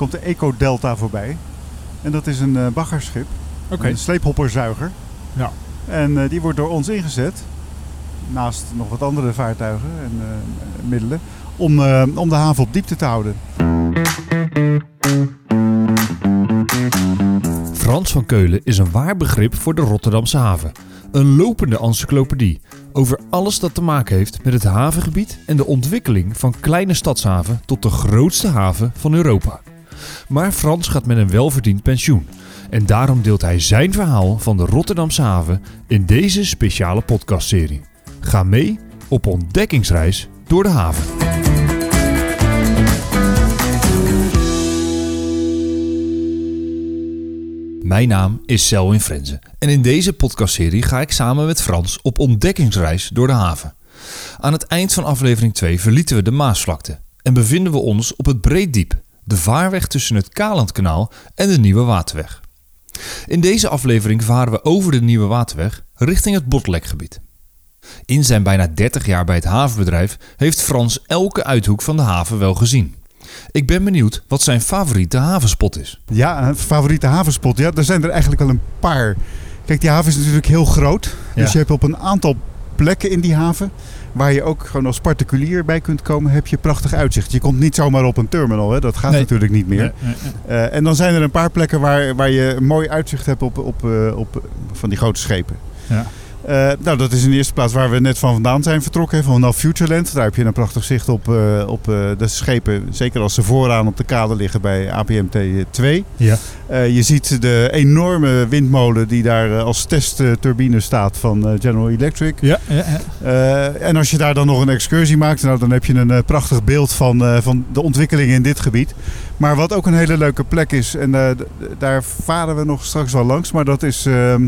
komt de Eco Delta voorbij. En dat is een uh, baggerschip. Oké. Een sleephopperzuiger. Ja. En die wordt door ons ingezet. Naast nog wat andere vaartuigen en middelen. Om, om de haven op diepte te houden. Frans van Keulen is een waar begrip voor de Rotterdamse haven. Een lopende encyclopedie over alles dat te maken heeft met het havengebied en de ontwikkeling van kleine stadshaven tot de grootste haven van Europa. Maar Frans gaat met een welverdiend pensioen. En daarom deelt hij zijn verhaal van de Rotterdamse haven in deze speciale podcastserie. Ga mee op ontdekkingsreis door de haven. Mijn naam is Selwin Frenzen en in deze podcastserie ga ik samen met Frans op ontdekkingsreis door de haven. Aan het eind van aflevering 2 verlieten we de Maasvlakte en bevinden we ons op het Breeddiep, de vaarweg tussen het Kalandkanaal en de Nieuwe Waterweg. In deze aflevering varen we over de Nieuwe Waterweg richting het Botlekgebied. In zijn bijna 30 jaar bij het havenbedrijf heeft Frans elke uithoek van de haven wel gezien. Ik ben benieuwd wat zijn favoriete havenspot is. Ja, een favoriete havenspot. Ja, er zijn er eigenlijk wel een paar. Kijk, die haven is natuurlijk heel groot. Dus je hebt op een aantal plekken in die haven waar je ook gewoon als particulier bij kunt komen, heb je prachtig uitzicht. Je komt niet zomaar op een terminal, hè? dat gaat natuurlijk niet meer. Nee, uh, en dan zijn er een paar plekken waar, waar je mooi uitzicht hebt op, op, uh, op van die grote schepen. Ja. Uh, nou, dat is in de eerste plaats waar we net van vandaan zijn vertrokken, vanaf Futureland. Daar heb je een prachtig zicht op, uh, op uh, de schepen, zeker als ze vooraan op de kade liggen bij APMT 2. Ja. je ziet de enorme windmolen die daar als testturbine staat van General Electric. Ja, ja, ja. en als je daar dan nog een excursie maakt, nou, dan heb je een prachtig beeld van, van de ontwikkeling in dit gebied. Maar wat ook een hele leuke plek is, en daar varen we nog straks wel langs, maar dat is ehm,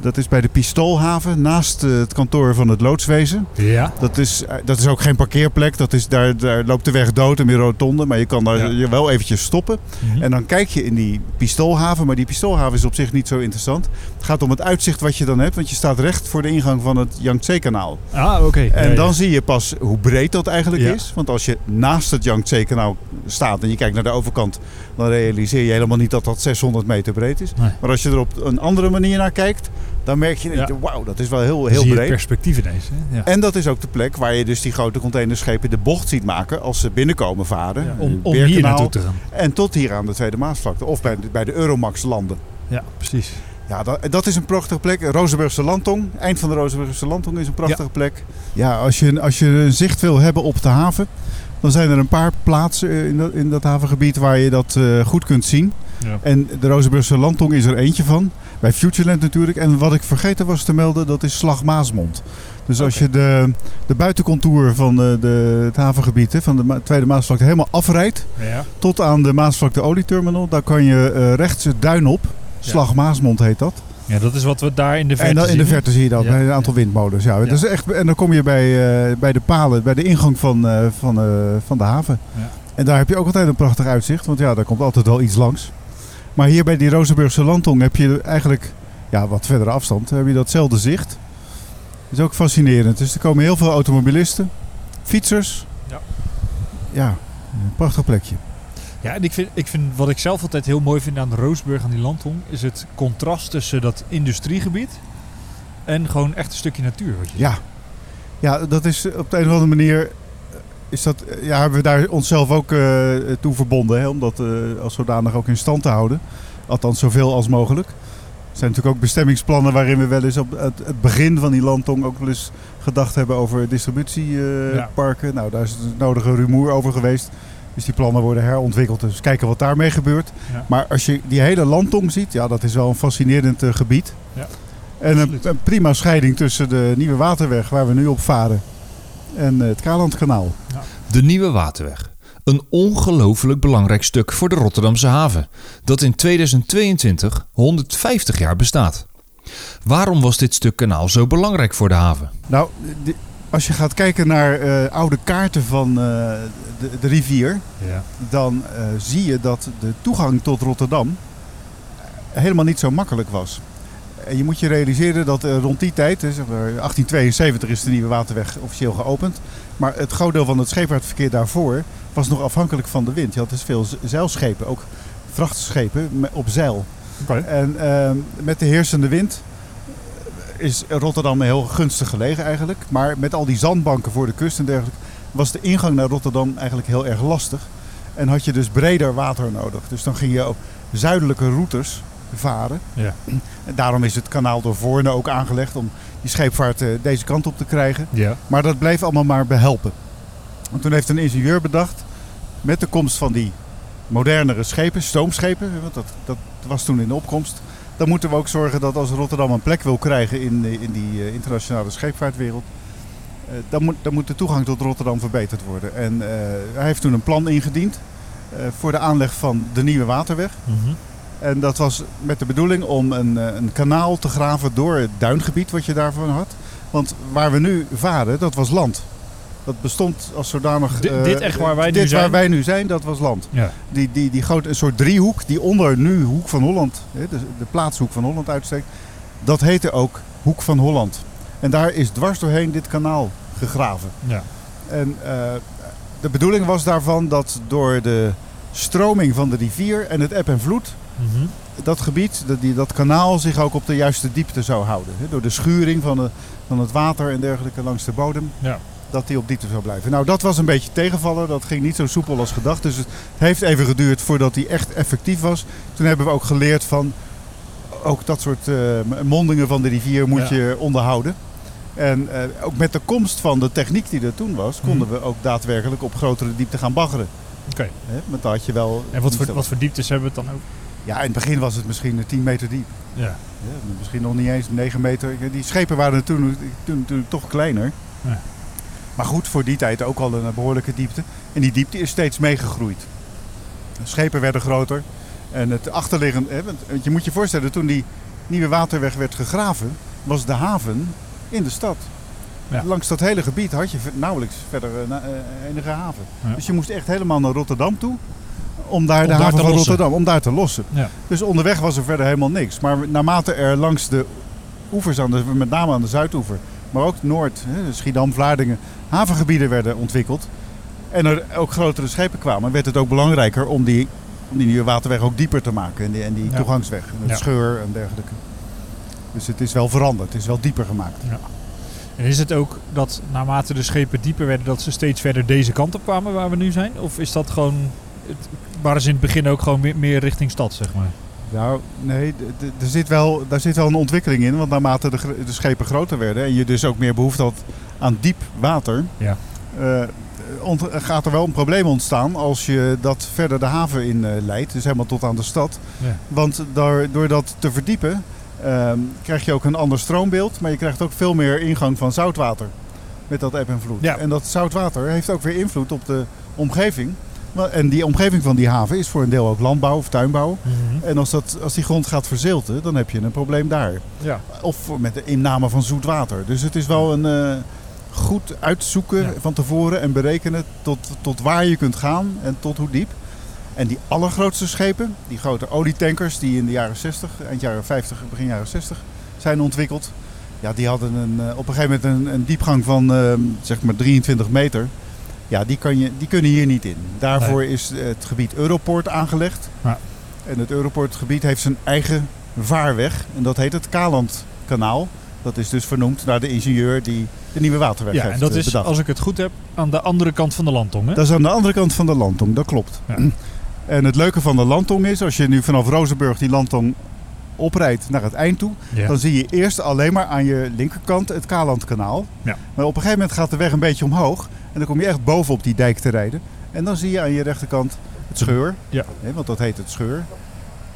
dat is bij de Pistoolhaven, naast uh, het kantoor van het loodswezen. Ja. Dat is, uh, dat is ook geen parkeerplek. Dat is, daar, daar loopt de weg dood en weer rotonde. Maar je kan daar ja. wel eventjes stoppen. Mm -hmm. En dan kijk je in die Pistoolhaven. Maar die Pistoolhaven is op zich niet zo interessant. Het gaat om het uitzicht wat je dan hebt. Want je staat recht voor de ingang van het Yangtze-kanaal. Ah, oké. Okay. En ja, dan zie je pas hoe breed dat eigenlijk is. Want als je naast het Yangtze-kanaal staat en je kijkt naar de overkant... dan realiseer je helemaal niet dat dat 600 meter breed is. Nee. Maar als je er op een andere manier naar kijkt dan merk je, ja. wauw, dat is wel heel, heel Zie je breed. perspectief ineens. Hè? Ja. En dat is ook de plek waar je dus die grote containerschepen de bocht ziet maken als ze binnenkomen varen. Ja, om, om hier naartoe te gaan. En tot hier aan de Tweede Maasvlakte. Of bij, bij de Euromax landen. Ja, precies. Ja, dat, dat is een prachtige plek. Rozenburgse Landtong. Eind van de Rozenburgse Landtong is een prachtige plek. Ja, als je, als je een zicht wil hebben op de haven... dan zijn er een paar plaatsen in dat, in dat havengebied waar je dat uh, goed kunt zien. Ja. En de Rozenburgse Landtong is er eentje van. Bij Futureland natuurlijk. En wat ik vergeten was te melden, dat is Slag Maasmond. Dus als je de, de buitencontour van de, de, het havengebied hè, van de Tweede Maasvlakte helemaal afrijdt... Ja. tot aan de Maasvlakte olieterminal, daar kan je uh, rechts het duin op. Slag Maasmond heet dat. Ja, dat is wat we daar in de verte En dan, in de verte zie je dat, ja. bij een aantal windmolens. Ja. ja. Dat is echt, en dan kom je bij, uh, bij de palen, bij de ingang van, uh, van, van de haven. Ja. En daar heb je ook altijd een prachtig uitzicht, want ja, daar komt altijd wel iets langs. Maar hier bij die Rozenburgse Landtong heb je eigenlijk, ja, wat verdere afstand, heb je datzelfde zicht. Dat is ook fascinerend. Dus er komen heel veel automobilisten, fietsers. Ja. Ja, een prachtig plekje. Ja, en ik vind, ik vind wat ik zelf altijd heel mooi vind aan de Roosburg, aan die landtong, is het contrast tussen dat industriegebied en gewoon echt een stukje natuur. Wat je ja. ja, dat is op de een of andere manier. Is dat, ja, hebben we daar onszelf ook uh, toe verbonden, hè, om dat uh, als zodanig ook in stand te houden. Althans, zoveel als mogelijk. Er zijn natuurlijk ook bestemmingsplannen waarin we wel eens op het, het begin van die landtong ook wel eens gedacht hebben over distributieparken. Ja. Nou, daar is het nodige rumoer over geweest. Dus die plannen worden herontwikkeld. Dus kijken wat daarmee gebeurt. Ja. Maar als je die hele landtong ziet, ja, dat is wel een fascinerend uh, gebied. Ja, en een, een, prima scheiding tussen de Nieuwe Waterweg, waar we nu op varen, en uh, het Kalandkanaal. Ja. De Nieuwe Waterweg. Een ongelooflijk belangrijk stuk voor de Rotterdamse haven, dat in 2022 150 jaar bestaat. Waarom was dit stuk kanaal zo belangrijk voor de haven? Nou, als je gaat kijken naar uh, oude kaarten van uh, de, de, rivier, ja. dan uh, zie je dat de toegang tot Rotterdam helemaal niet zo makkelijk was. En je moet je realiseren dat rond die tijd, zeg maar 1872 is de Nieuwe Waterweg officieel geopend. Maar het groot deel van het scheepvaartverkeer daarvoor was nog afhankelijk van de wind. Je had dus veel zeilschepen, ook vrachtschepen op zeil. En ehm, met de heersende wind is Rotterdam heel gunstig gelegen eigenlijk. Maar met al die zandbanken voor de kust en dergelijke was de ingang naar Rotterdam eigenlijk heel erg lastig. En had je dus breder water nodig. Dus dan ging je ook zuidelijke routes varen. Ja. En daarom is het kanaal door Voorne ook aangelegd om die scheepvaart eh, deze kant op te krijgen. Ja. Maar dat bleef allemaal maar behelpen. En toen heeft een ingenieur bedacht, met de komst van die modernere schepen, stoomschepen, want dat, dat was toen in de opkomst. Dan moeten we ook zorgen dat als Rotterdam een plek wil krijgen in, in die eh, internationale scheepvaartwereld, eh, dan, moet, dan moet de toegang tot Rotterdam verbeterd worden. En eh, hij heeft toen een plan ingediend eh, voor de aanleg van de nieuwe waterweg. Mhm. En dat was met de bedoeling om een, eh, een kanaal te graven door het duingebied wat je daarvan had. Want waar we nu varen, dat was land. Dat bestond als zodanig... Eh, dit echt waar wij nu dit zijn? waar wij nu zijn, dat was land. Ja. Die, die, die grote, een soort driehoek die onder nu Hoek van Holland, de, de plaatshoek van Holland uitsteekt. Dat heette ook Hoek van Holland. En daar is dwars doorheen dit kanaal gegraven. Ja. En eh, de bedoeling was daarvan dat door de stroming van de rivier en het eb en vloed Mhm. dat gebied, dat, die, dat kanaal zich ook op de juiste diepte zou houden. Hè? Door de schuring van, de, van het water en dergelijke langs de bodem, Ja. dat die op diepte zou blijven. Nou, dat was een beetje tegenvallen. Dat ging niet zo soepel als gedacht. Dus het heeft even geduurd voordat die echt effectief was. Toen hebben we ook geleerd van, ook dat soort eh, mondingen van de rivier moet Ja. je onderhouden. En eh, ook met de komst van de techniek die er toen was, konden we ook daadwerkelijk op grotere diepte gaan baggeren. Oké. Want dan had je wel... En wat voor, wat voor dieptes hebben we het dan ook? Ja, in het begin was het misschien eh, 10 meter diep. Ja. Ja, misschien nog niet eens 9 meter. Die schepen waren toen, toen natuurlijk toch kleiner. Ja. Maar goed, voor die tijd ook al een behoorlijke diepte. En die diepte is steeds meegegroeid. De schepen werden groter. En het achterliggend... Hè, want je moet je voorstellen, toen die nieuwe waterweg werd gegraven... was de haven in de stad. Ja. Langs dat hele gebied had je nauwelijks verder eh, eh, enige haven. Ja. Dus je moest echt helemaal naar Rotterdam toe... om daar Om de daar haven te van lossen. Rotterdam, om daar te lossen. Ja. Dus onderweg was er verder helemaal niks. Maar naarmate er langs de oevers, aan de, met name aan de Zuidoever, maar ook Noord, Schiedam, Vlaardingen, havengebieden werden ontwikkeld. En er ook grotere schepen kwamen, werd het ook belangrijker om die, om die nieuwe waterweg ook dieper te maken. En die, en die Ja. toegangsweg, en het Ja. scheur en dergelijke. Dus het is wel veranderd, het is wel dieper gemaakt. En is het ook dat naarmate de schepen dieper werden, dat ze steeds verder deze kant op kwamen waar we nu zijn? Of is dat gewoon, het, waren ze in het begin ook gewoon meer, meer richting stad, zeg maar? Nou, nee, er zit wel, daar zit wel een ontwikkeling in. Want naarmate de, schepen groter werden en je dus ook meer behoefte had aan diep water, Ja. eh, gaat er wel een probleem ontstaan als je dat verder de haven in eh, leidt. Dus helemaal tot aan de stad. Ja. Want door, door dat te verdiepen ehm, krijg je ook een ander stroombeeld. Maar je krijgt ook veel meer ingang van zoutwater met dat eb en vloed. Ja. En dat zoutwater heeft ook weer invloed op de omgeving. En die omgeving van die haven is voor een deel ook landbouw of tuinbouw. En als, dat, als die grond gaat verzilten, dan heb je een probleem daar. Ja. Of met de inname van zoet water. Dus het is wel een eh, goed uitzoeken Ja. van tevoren en berekenen tot, tot waar je kunt gaan en tot hoe diep. En die allergrootste schepen, die grote olietankers die in de jaren 60, eind jaren 50, begin jaren 60 zijn ontwikkeld. Ja, die hadden een, eh, op een gegeven moment een, een diepgang van eh, zeg maar 23 meter. Ja, die, kan je, die kunnen hier niet in. Daarvoor is het gebied Europoort aangelegd. Ja. En het Europoortgebied heeft zijn eigen vaarweg. En dat heet het Kalandkanaal. Dat is dus vernoemd naar de ingenieur die de nieuwe waterweg Ja, heeft en dat eh, is, bedacht. als ik het goed heb, aan de andere kant van de landtong, hè? Dat is aan de andere kant van de landtong, dat klopt. Ja. En het leuke van de landtong is, als je nu vanaf Rozenburg die landtong oprijdt naar het eind toe, Ja. dan zie je eerst alleen maar aan je linkerkant het Kalandkanaal. Ja. Maar op een gegeven moment gaat de weg een beetje omhoog dan kom je echt boven op die dijk te rijden. En dan zie je aan je rechterkant het scheur, Ja. hè, want dat heet het scheur,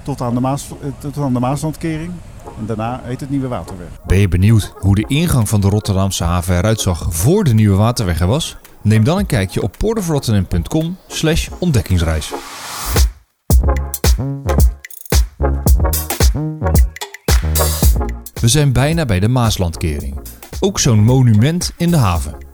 tot aan de, Maas, eh, tot aan de Maaslandkering. En daarna heet het Nieuwe Waterweg. Ben je benieuwd hoe de ingang van de Rotterdamse haven eruit zag voor de nieuwe waterweg er was? Neem dan een kijkje op portofrotterdam.com slash ontdekkingsreis. We zijn bijna bij de Maaslandkering. Ook zo'n monument in de haven.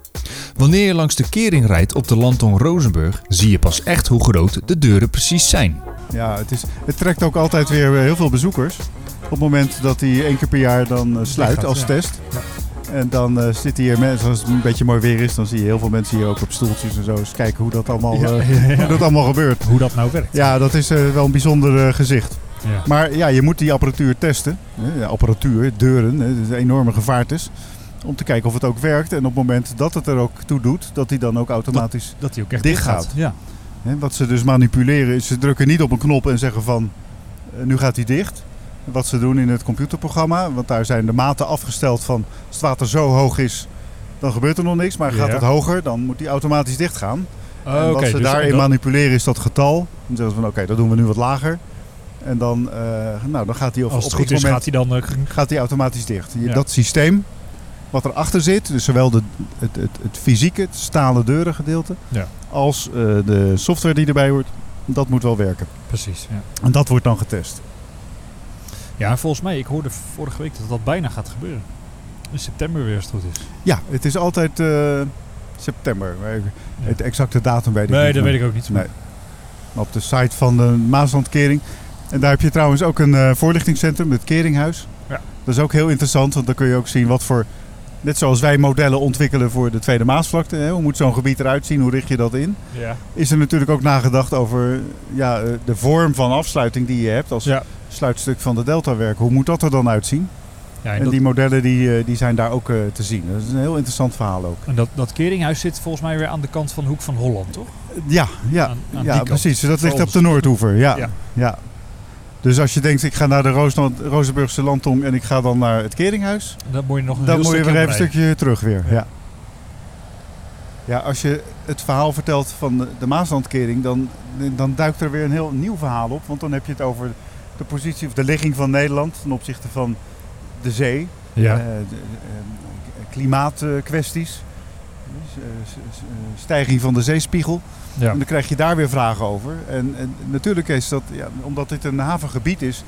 Wanneer je langs de kering rijdt op de landtong Rozenburg, zie je pas echt hoe groot de deuren precies zijn. Ja, het, is, het trekt ook altijd weer eh, heel veel bezoekers. Op het moment dat hij één keer per jaar dan eh, sluit gaat, als ja. test. Ja. En dan uh, zitten hier mensen, als het een beetje mooi weer is, dan zie je heel veel mensen hier ook op stoeltjes en zo. Eens kijken hoe dat allemaal, ja, uh, Hoe dat allemaal gebeurt. Hoe dat nou werkt. Ja, dat is uh, wel een bijzonder gezicht. Ja. Maar ja, je moet die apparatuur testen. Apparatuur, deuren, het is een enorme gevaart is. Om te kijken of het ook werkt. En op het moment dat het er ook toe doet, dat hij dan ook automatisch dat, dat hij ook echt dicht gaat. Ja. wat ze dus manipuleren is, ze drukken niet op een knop en zeggen van, nu gaat hij dicht wat ze doen in het computerprogramma. Want daar zijn de maten afgesteld van als het water zo hoog is, dan gebeurt er nog niks. Maar gaat het hoger, dan moet die automatisch dichtgaan. Oh, en wat ze dus daarin manipuleren is dat getal. Dan zeggen ze van oké, dat doen we nu wat lager. En dan, uh, nou, dan gaat hij op, Als het op goed is, moment, gaat hij dan uh, gaat hij automatisch dicht. Dat systeem wat erachter zit, dus zowel de, het, het, het fysieke, het stalen deuren gedeelte, ja. als uh, de software die erbij hoort, dat moet wel werken. Precies. Ja. En dat wordt dan getest. Ja, volgens mij, ik hoorde vorige week dat dat bijna gaat gebeuren. In september weer als het goed is. Ja, het is altijd uh, september. Het exacte datum weet ik nee, niet. Nee, dat weet ik ook niet. Nee. Op de site van de Maaslandkering. En daar heb je trouwens ook een uh, voorlichtingscentrum, het Keringhuis. Ja. Dat is ook heel interessant, want dan kun je ook zien wat voor... Net zoals wij modellen ontwikkelen voor de Tweede Maasvlakte. Hè, hoe moet zo'n gebied eruit zien? Hoe richt je dat in? Ja. Is er natuurlijk ook nagedacht over ja, eh, de vorm van afsluiting die je hebt. Als ja sluitstuk van de deltawerken. Hoe moet dat er dan uitzien? Ja, en, die modellen die, eh, die zijn daar ook uh, te zien. Dat is een heel interessant verhaal ook. En dat, dat keringhuis zit volgens mij weer aan de kant van de Hoek van Holland, toch? Ja, ja, aan, aan ja precies. Dat ligt op de Noordoever. Ja, ja. ja. Dus als je denkt, ik ga naar de Roosland, Rozenburgse landtong en ik ga dan naar het keringhuis. Dan moet je nog een Dan moet je weer even een stukje terug weer. Ja. ja. als je het verhaal vertelt van de, Maaslandkering, dan, dan duikt er weer een heel nieuw verhaal op. Want dan heb je het over de positie of de ligging van Nederland ten opzichte van de zee. Ja. Uh, de, uh, klimaatkwesties. Stijging van de zeespiegel. Ja. En dan krijg je daar weer vragen over. En, en natuurlijk is dat, ja, omdat dit een havengebied is,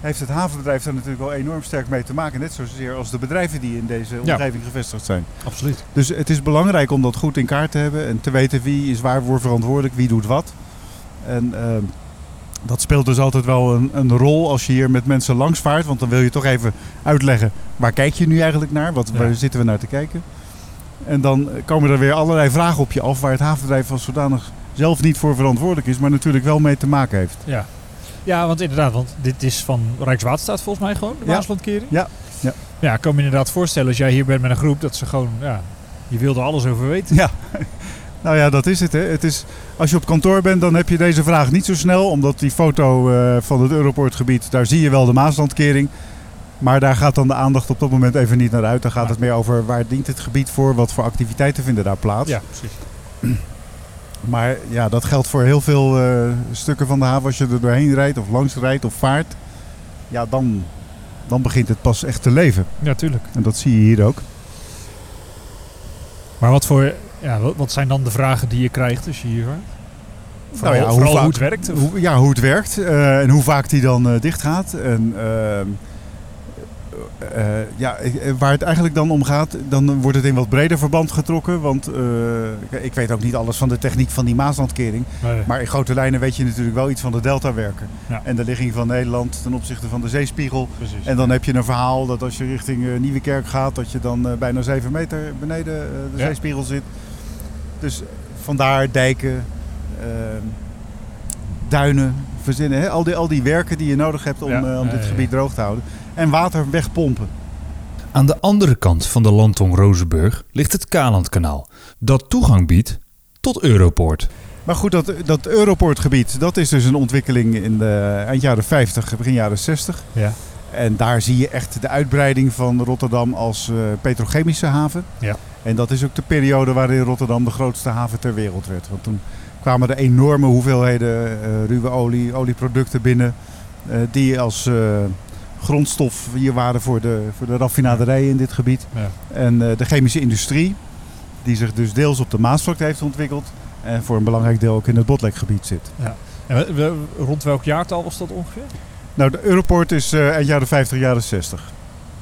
heeft het havenbedrijf daar natuurlijk wel enorm sterk mee te maken. Net zozeer als de bedrijven die in deze omgeving gevestigd zijn. Absoluut. Dus het is belangrijk om dat goed in kaart te hebben en te weten wie is waarvoor verantwoordelijk, wie doet wat. En ehm, dat speelt dus altijd wel een, een, rol als je hier met mensen langs vaart. Want dan wil je toch even uitleggen waar kijk je nu eigenlijk naar? Wat, Waar zitten we naar te kijken? En dan komen er weer allerlei vragen op je af waar het havenbedrijf als zodanig zelf niet voor verantwoordelijk is, maar natuurlijk wel mee te maken heeft. Ja, ja want inderdaad, want dit is van Rijkswaterstaat volgens mij gewoon, de Maaslandkering. Ja. ja. Ja, ik kan me inderdaad voorstellen als jij hier bent met een groep dat ze gewoon, ja, je wilde alles over weten. Ja. Nou ja, dat is het. Hè. het is, als je op kantoor bent, dan heb je deze vraag niet zo snel. Omdat die foto uh, van het Europortgebied, daar zie je wel de Maaslandkering. Maar daar gaat dan de aandacht op dat moment even niet naar uit. Dan gaat het meer over waar dient het gebied voor, wat voor activiteiten vinden daar plaats. Ja, precies. Maar ja, dat geldt voor heel veel uh, stukken van de haven. Als je er doorheen rijdt of langs rijdt of vaart, ja, dan, dan begint het pas echt te leven. Ja, tuurlijk. En dat zie je hier ook. Maar wat voor ja, wat zijn dan de vragen die je krijgt als je hier vaart? Vooral, nou ja, vooral hoe, het werkt? Hoe, ja, hoe het werkt uh, en hoe vaak die dan uh, dicht gaat. En uh, uh, ja, waar het eigenlijk dan om gaat, dan wordt het in wat breder verband getrokken. Want uh, ik weet ook niet alles van de techniek van die Maaslandkering. Nee. Maar in grote lijnen weet je natuurlijk wel iets van de deltawerken. Ja. En de ligging van Nederland ten opzichte van de zeespiegel. Precies. En dan heb je een verhaal dat als je richting uh, Nieuwekerk gaat, dat je dan bijna 7 meter beneden de ja. zeespiegel zit. Dus vandaar dijken, ehm, duinen, verzinnen. Hè? Al, die, al die werken die je nodig hebt om, ja. om dit gebied droog te houden en water wegpompen. Aan de andere kant van de landtong Rozenburg ligt het Kalandkanaal, dat toegang biedt tot Europoort. Maar goed, dat, dat Europoortgebied, dat is dus een ontwikkeling in de eind jaren 50, begin jaren 60. Ja. En daar zie je echt de uitbreiding van Rotterdam als uh, petrochemische haven. Ja. En dat is ook de periode waarin Rotterdam de grootste haven ter wereld werd. Want toen kwamen er enorme hoeveelheden uh, ruwe olie, olieproducten binnen. Uh, die als grondstof hier waren voor de, voor de raffinaderijen in dit gebied. Ja. En uh, de chemische industrie, die zich dus deels op de Maasvlakte heeft ontwikkeld. En voor een belangrijk deel ook in het Botlekgebied zit. Ja. En rond welk jaartal was dat ongeveer? Nou, de Europort is uh, eind jaren 50, jaren 60.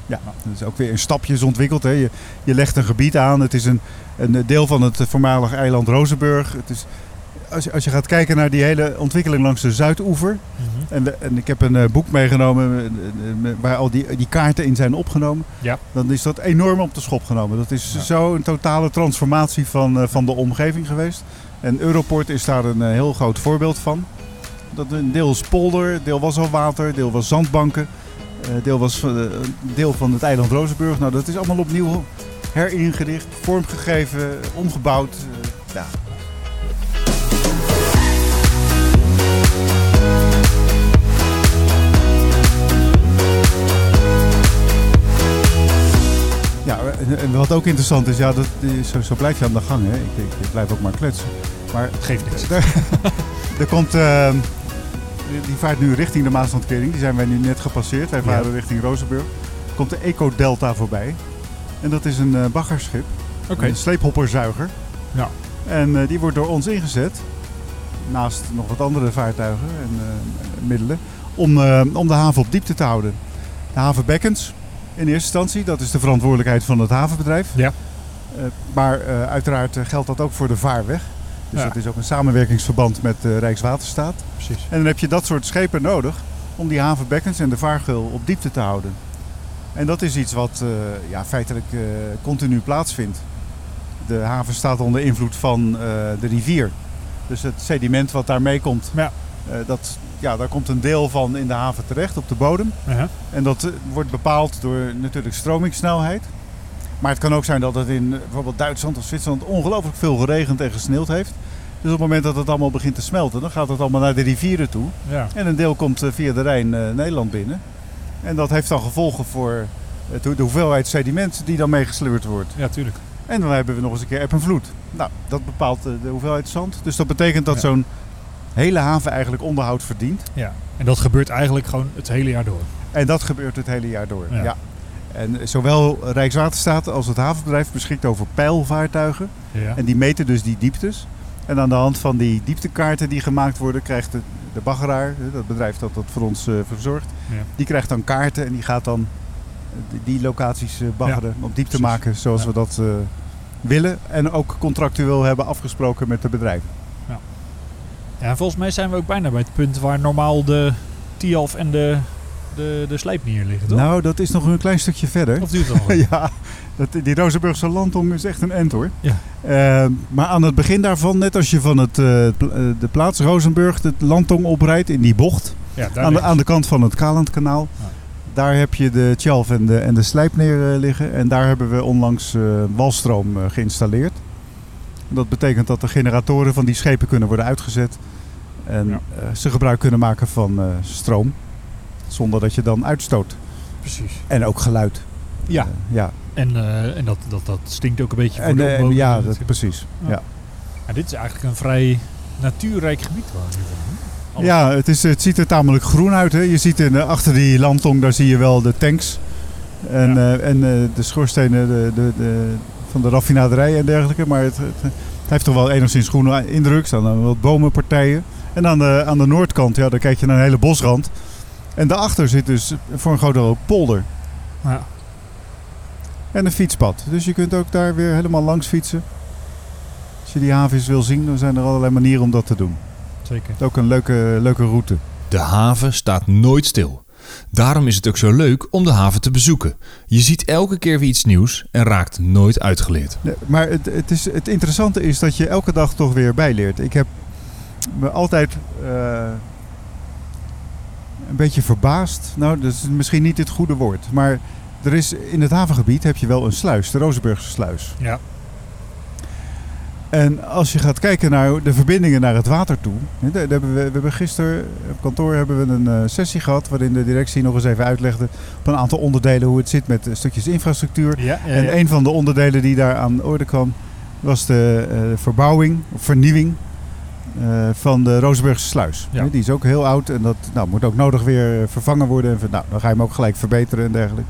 Ja, dat is ook weer in stapjes ontwikkeld. Hè. Je, je legt een gebied aan. Het is een, een deel van het voormalige eiland Rozenburg. Het is, als, je, als je gaat kijken naar die hele ontwikkeling langs de Zuidoever, mm En, en ik heb een eh, boek meegenomen eh, eh, waar al die, die kaarten in zijn opgenomen. Ja. Dan is dat enorm op de schop genomen. Dat is Ja. zo een totale transformatie van, van de omgeving geweest. En Europort is daar een heel groot voorbeeld van. Dat een deel is polder, deel was al water, deel was zandbanken. deel was deel van het eiland Rozenburg. Nou, dat is allemaal opnieuw heringericht, vormgegeven, omgebouwd. ja. Ja, en- wat ook interessant is, ja, dat, zo, zo blijf je aan de gang. Hè. Ik, ik, ik blijf ook maar kletsen. Maar Het geeft niks. er, er komt, ehm, die vaart nu richting de Maaslandkering. Die zijn wij nu net gepasseerd. Wij Ja. varen richting Rozenburg. Er komt de Eco Delta voorbij. En dat is een eh, baggerschip. Een sleephopperzuiger. Ja. En eh, die wordt door ons ingezet. Naast nog wat andere vaartuigen en eh, middelen. Om, om de haven op diepte te houden. De havenbekkens in eerste instantie. Dat is de verantwoordelijkheid van het havenbedrijf. Ja. Eh, maar eh, uiteraard eh, geldt dat ook voor de vaarweg. Dus Ja. dat is ook een samenwerkingsverband met eh, Rijkswaterstaat. Precies. En dan heb je dat soort schepen nodig om die havenbekkens en de vaargeul op diepte te houden. En dat is iets wat ja, feitelijk continu plaatsvindt. De haven staat onder invloed van de rivier. Dus het sediment wat daar meekomt, Ja. dat, ja, daar komt een deel van in de haven terecht op de bodem. Uh-huh. En dat eh, wordt bepaald door natuurlijk stromingssnelheid. Maar het kan ook zijn dat het in eh, bijvoorbeeld Duitsland of Zwitserland ongelooflijk veel geregend en gesneeuwd heeft. Dus op het moment dat het allemaal begint te smelten, dan gaat het allemaal naar de rivieren toe. Ja. En een deel komt eh, via de Rijn Nederland binnen. En dat heeft dan gevolgen voor het- de hoeveelheid sediment die dan meegesleurd wordt. ja, tuurlijk. En dan hebben we nog eens een keer eb en vloed. Nou, dat bepaalt de hoeveelheid zand. Dus dat betekent dat Ja. zo'n hele haven eigenlijk onderhoud verdient. Ja. En dat gebeurt eigenlijk gewoon het hele jaar door. En dat gebeurt het hele jaar door. Ja. Ja. En zowel Rijkswaterstaat als het havenbedrijf beschikt over pijlvaartuigen. Ja. En die meten dus die dieptes. En aan de hand van die dieptekaarten die gemaakt worden, krijgt de, de baggeraar, dat bedrijf dat dat voor ons eh, verzorgt, Ja. die krijgt dan kaarten en die gaat dan eh, die- locaties eh, baggeren om diep te maken zoals Ja. we dat willen. En ook contractueel hebben afgesproken met de bedrijven. Ja, en volgens mij zijn we ook bijna bij het punt waar normaal de Tialf en de, de, de liggen, toch? Nou, dat is nog een klein stukje verder. Of duurt het nog? ja, dat, die Rozenburgse landtong is echt een end hoor. Ja. Eh, maar aan het begin daarvan, net als je van het, eh, eh, de plaats Rozenburg het landtong oprijdt in die bocht, Ja, aan de, aan de kant van het Kalandkanaal, daar heb je de Tjalf en de, en de Slijpneer eh, liggen. En daar hebben we onlangs walstroom geïnstalleerd. Dat betekent dat de generatoren van die schepen kunnen worden uitgezet. En Ja. eh, ze gebruik kunnen maken van eh, stroom. Zonder dat je dan uitstoot. Precies. En ook geluid. Ja, Eh, ja. en, en dat, dat, dat stinkt ook een beetje voor En, de omwonenden ja, dat, precies. Ja. Ja. Ja, dit is eigenlijk een vrij natuurrijk gebied waar we Ja, het, is, het ziet er tamelijk groen uit. Hè. Je ziet in, achter die landtong, daar zie je wel de tanks. En, Ja. en de schoorstenen de, de, de, van de raffinaderij en dergelijke. Maar het, het, het heeft toch wel enigszins groene indruk. Er staan dan wat bomenpartijen. En aan de, aan de noordkant, ja, daar kijk je naar een hele bosrand. En daarachter zit dus voor een groot deel ook polder. Ja. En een fietspad. Dus je kunt ook daar weer helemaal langs fietsen. Als je die havens wil zien, dan zijn er allerlei manieren om dat te doen. Zeker. Het is ook een leuke, leuke route. De haven staat nooit stil. Daarom is het ook zo leuk om de haven te bezoeken. Je ziet elke keer weer iets nieuws en raakt nooit uitgeleerd. Nee, maar het, het, is, het interessante is dat je elke dag toch weer bijleert. Ik heb me altijd eh, een beetje verbaasd. Nou, dat is misschien niet het goede woord. Maar er is, in het havengebied heb je wel een sluis, de Rozenburgse sluis. Ja. En als je gaat kijken naar de verbindingen naar het water toe. we, hebben gisteren op kantoor hebben we een eh, sessie gehad waarin de directie nog eens even uitlegde op een aantal onderdelen hoe het zit met eh, stukjes infrastructuur. Ja, ja, En een van de onderdelen die daar aan de orde kwam, was de eh, verbouwing of vernieuwing van de Rozenburgse sluis. Die is ook heel oud en dat nou, moet ook nodig weer vervangen worden. En, nou, dan ga je hem ook gelijk verbeteren en dergelijke.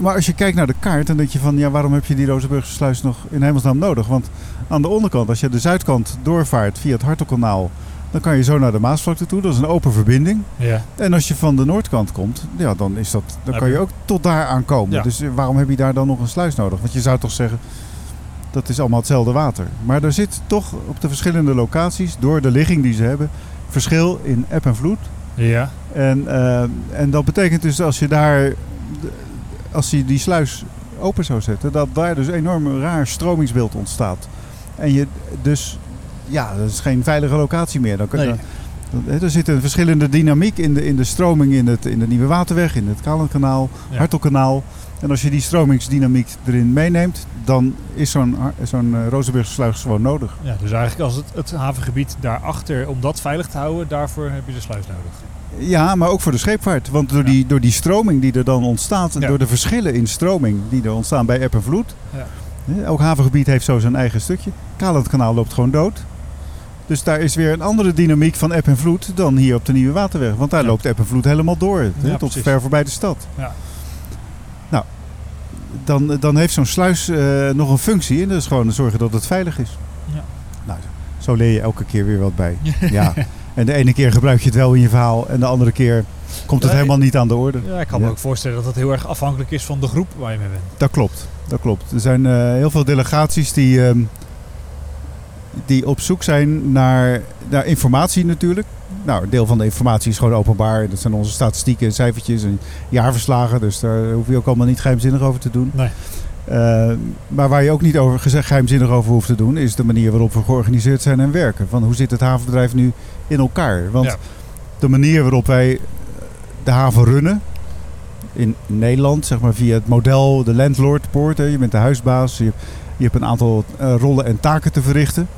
Maar als je kijkt naar de kaart, dan denk je van ja, waarom heb je die Rozenburgse sluis nog in hemelsnaam nodig? Want aan de onderkant, als je de zuidkant doorvaart via het Hartelkanaal, dan kan je zo naar de Maasvlakte toe. Dat is een open verbinding. ja. En als je van de noordkant komt, ja, dan, is dat, dan kan je je- ook tot daar aankomen. Ja. Dus eh, waarom heb je daar dan nog een sluis nodig? Want je zou toch zeggen, dat is allemaal hetzelfde water. Maar er zit toch op de verschillende locaties, door de ligging die ze hebben, verschil in eb en vloed Ja. En, eh, en dat betekent dus als je daar, als je die sluis open zou zetten, dat daar dus enorm raar stromingsbeeld ontstaat. En je dus, ja, dat is geen veilige locatie meer. Dan, kun- Nee. dan- er zit een verschillende dynamiek in de, in de stroming in, het, in de Nieuwe Waterweg, in het Kalendkanaal, Ja. Hartelkanaal. En als je die stromingsdynamiek erin meeneemt, dan is zo'n zo'n eh, Rozenburgse sluis gewoon nodig. ja. Dus eigenlijk als het, het havengebied daarachter, om dat veilig te houden, daarvoor heb je de sluis nodig. Ja, maar ook voor de scheepvaart. Want door, Ja. die, door die stroming die er dan ontstaat, en Ja. door de verschillen in stroming die er ontstaan bij eb en vloed. Ja. Elk havengebied heeft zo zijn eigen stukje. Kalendkanaal loopt gewoon dood. Dus daar is weer een andere dynamiek van eb en vloed dan hier op de Nieuwe Waterweg. Want daar loopt eb en vloed helemaal door, Ja, tot ver voorbij de stad. Ja. Nou, dan, dan heeft zo'n sluis eh, nog een functie en dat is gewoon zorgen dat het veilig is. Ja. Nou, zo leer je elke keer weer wat bij. ja. En de ene keer gebruik je het wel in je verhaal en de andere keer komt het Nee. helemaal niet aan de orde. Ja, ik kan me Ja. ook voorstellen dat het heel erg afhankelijk is van de groep waar je mee bent. Dat klopt, dat klopt. Er zijn eh, heel veel delegaties die, ehm, die op zoek zijn naar, naar informatie natuurlijk. Nou, een deel van de informatie is gewoon openbaar. Dat zijn onze statistieken en cijfertjes en jaarverslagen. Dus daar hoef je ook allemaal niet geheimzinnig over te doen. Nee. Eh, maar waar je ook niet over gezegd geheimzinnig over hoeft te doen, is de manier waarop we georganiseerd zijn en werken. Van hoe zit het havenbedrijf nu in elkaar? Want Ja. de manier waarop wij de haven runnen in Nederland, zeg maar via het model de landlord poort, je bent de huisbaas, je, je hebt een aantal eh, rollen en taken te verrichten.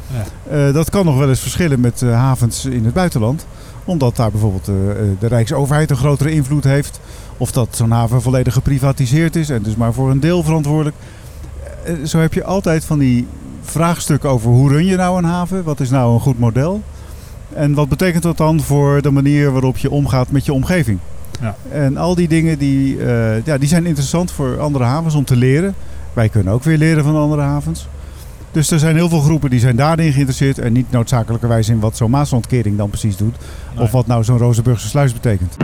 Ja. Eh, dat kan nog wel eens verschillen met eh, havens in het buitenland. Omdat daar bijvoorbeeld eh, eh, de Rijksoverheid een grotere invloed heeft. Of dat zo'n haven volledig geprivatiseerd is en dus maar voor een deel verantwoordelijk. Eh, zo heb je altijd van die vraagstukken over hoe run je nou een haven? Wat is nou een goed model? En wat betekent dat dan voor de manier waarop je omgaat met je omgeving? Ja. En al die dingen die, eh, ja, die zijn interessant voor andere havens om te leren. Wij kunnen ook weer leren van andere havens. Dus er zijn heel veel groepen die zijn daarin geïnteresseerd en niet noodzakelijkerwijs in wat zo'n Maaslandkering dan precies doet. Nee. Of wat nou zo'n Rozenburgse sluis betekent.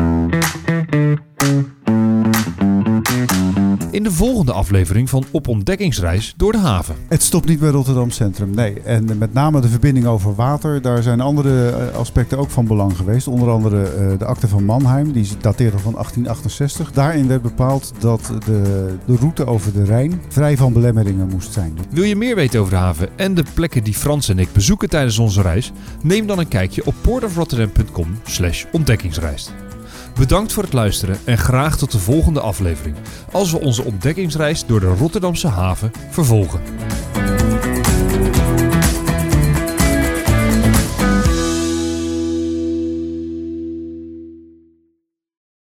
In de volgende aflevering van Op Ontdekkingsreis door de haven. Het stopt niet bij Rotterdam Centrum, nee. En met name de verbinding over water, daar zijn andere eh, aspecten ook van belang geweest. Onder andere eh, de akte van Mannheim, die dateert al van 1868. Daarin werd bepaald dat de, de route over de Rijn vrij van belemmeringen moest zijn. Wil je meer weten over de haven en de plekken die Frans en ik bezoeken tijdens onze reis? Neem dan een kijkje op portofrotterdam.com slash ontdekkingsreis. Bedankt voor het luisteren en graag tot de volgende aflevering. Als we onze ontdekkingsreis door de Rotterdamse haven vervolgen.